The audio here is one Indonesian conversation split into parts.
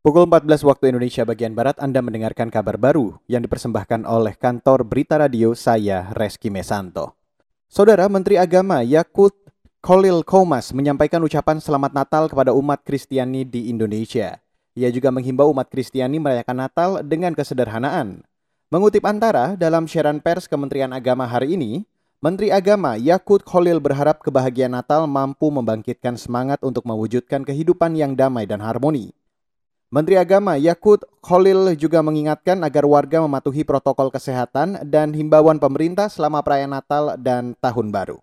Pukul 14 waktu Indonesia bagian Barat Anda mendengarkan kabar baru yang dipersembahkan oleh kantor Berita Radio saya, Reski Mesanto. Saudara Menteri Agama Yakut Khalil Komas menyampaikan ucapan selamat Natal kepada umat Kristiani di Indonesia. Ia juga menghimbau umat Kristiani merayakan Natal dengan kesederhanaan. Mengutip antara dalam siaran pers Kementerian Agama hari ini, Menteri Agama Yakut Khalil berharap kebahagiaan Natal mampu membangkitkan semangat untuk mewujudkan kehidupan yang damai dan harmoni. Menteri Agama Yakut Khalil juga mengingatkan agar warga mematuhi protokol kesehatan dan himbauan pemerintah selama perayaan Natal dan Tahun Baru.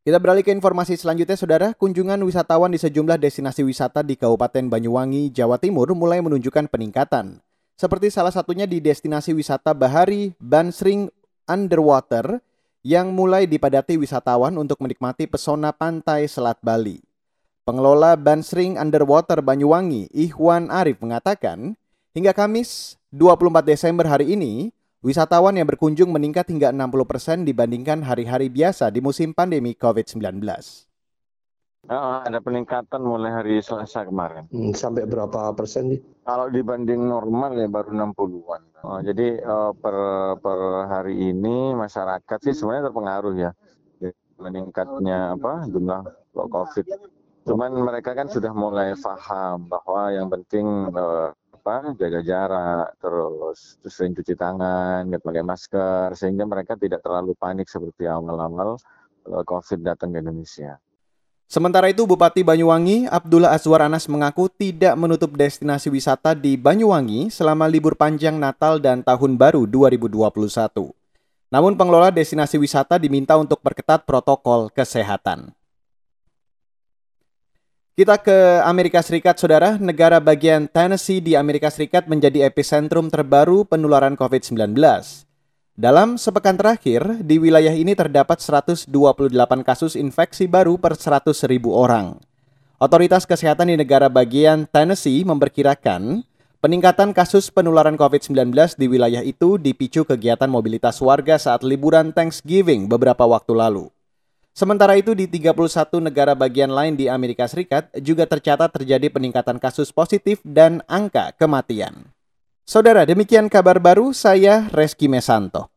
Kita beralih ke informasi selanjutnya, Saudara. Kunjungan wisatawan di sejumlah destinasi wisata di Kabupaten Banyuwangi, Jawa Timur mulai menunjukkan peningkatan. Seperti salah satunya di destinasi wisata Bahari Bansring Underwater yang mulai dipadati wisatawan untuk menikmati pesona pantai Selat Bali. Pengelola Bansring Underwater Banyuwangi, Ikhwan Arif mengatakan, hingga Kamis 24 Desember hari ini, wisatawan yang berkunjung meningkat hingga 60% dibandingkan hari-hari biasa di musim pandemi COVID-19. Oh, ada peningkatan mulai hari Selasa kemarin. Hmm, sampai berapa persen nih? Kalau dibanding normal ya baru 60-an. Oh, jadi uh, per per hari ini masyarakat sih sebenarnya terpengaruh ya meningkatnya apa jumlah COVID Cuman mereka kan sudah mulai paham bahwa yang penting uh, apa jaga jarak, terus, terus sering cuci tangan, nggak pakai masker, sehingga mereka tidak terlalu panik seperti awal-awal uh, COVID datang ke Indonesia. Sementara itu, Bupati Banyuwangi, Abdullah Azwar Anas mengaku tidak menutup destinasi wisata di Banyuwangi selama libur panjang Natal dan Tahun Baru 2021. Namun pengelola destinasi wisata diminta untuk perketat protokol kesehatan. Kita ke Amerika Serikat, saudara. Negara bagian Tennessee di Amerika Serikat menjadi epicentrum terbaru penularan COVID-19. Dalam sepekan terakhir, di wilayah ini terdapat 128 kasus infeksi baru per 100 ribu orang. Otoritas kesehatan di negara bagian Tennessee memperkirakan peningkatan kasus penularan COVID-19 di wilayah itu dipicu kegiatan mobilitas warga saat liburan Thanksgiving beberapa waktu lalu. Sementara itu di 31 negara bagian lain di Amerika Serikat juga tercatat terjadi peningkatan kasus positif dan angka kematian. Saudara, demikian kabar baru saya Reski Mesanto.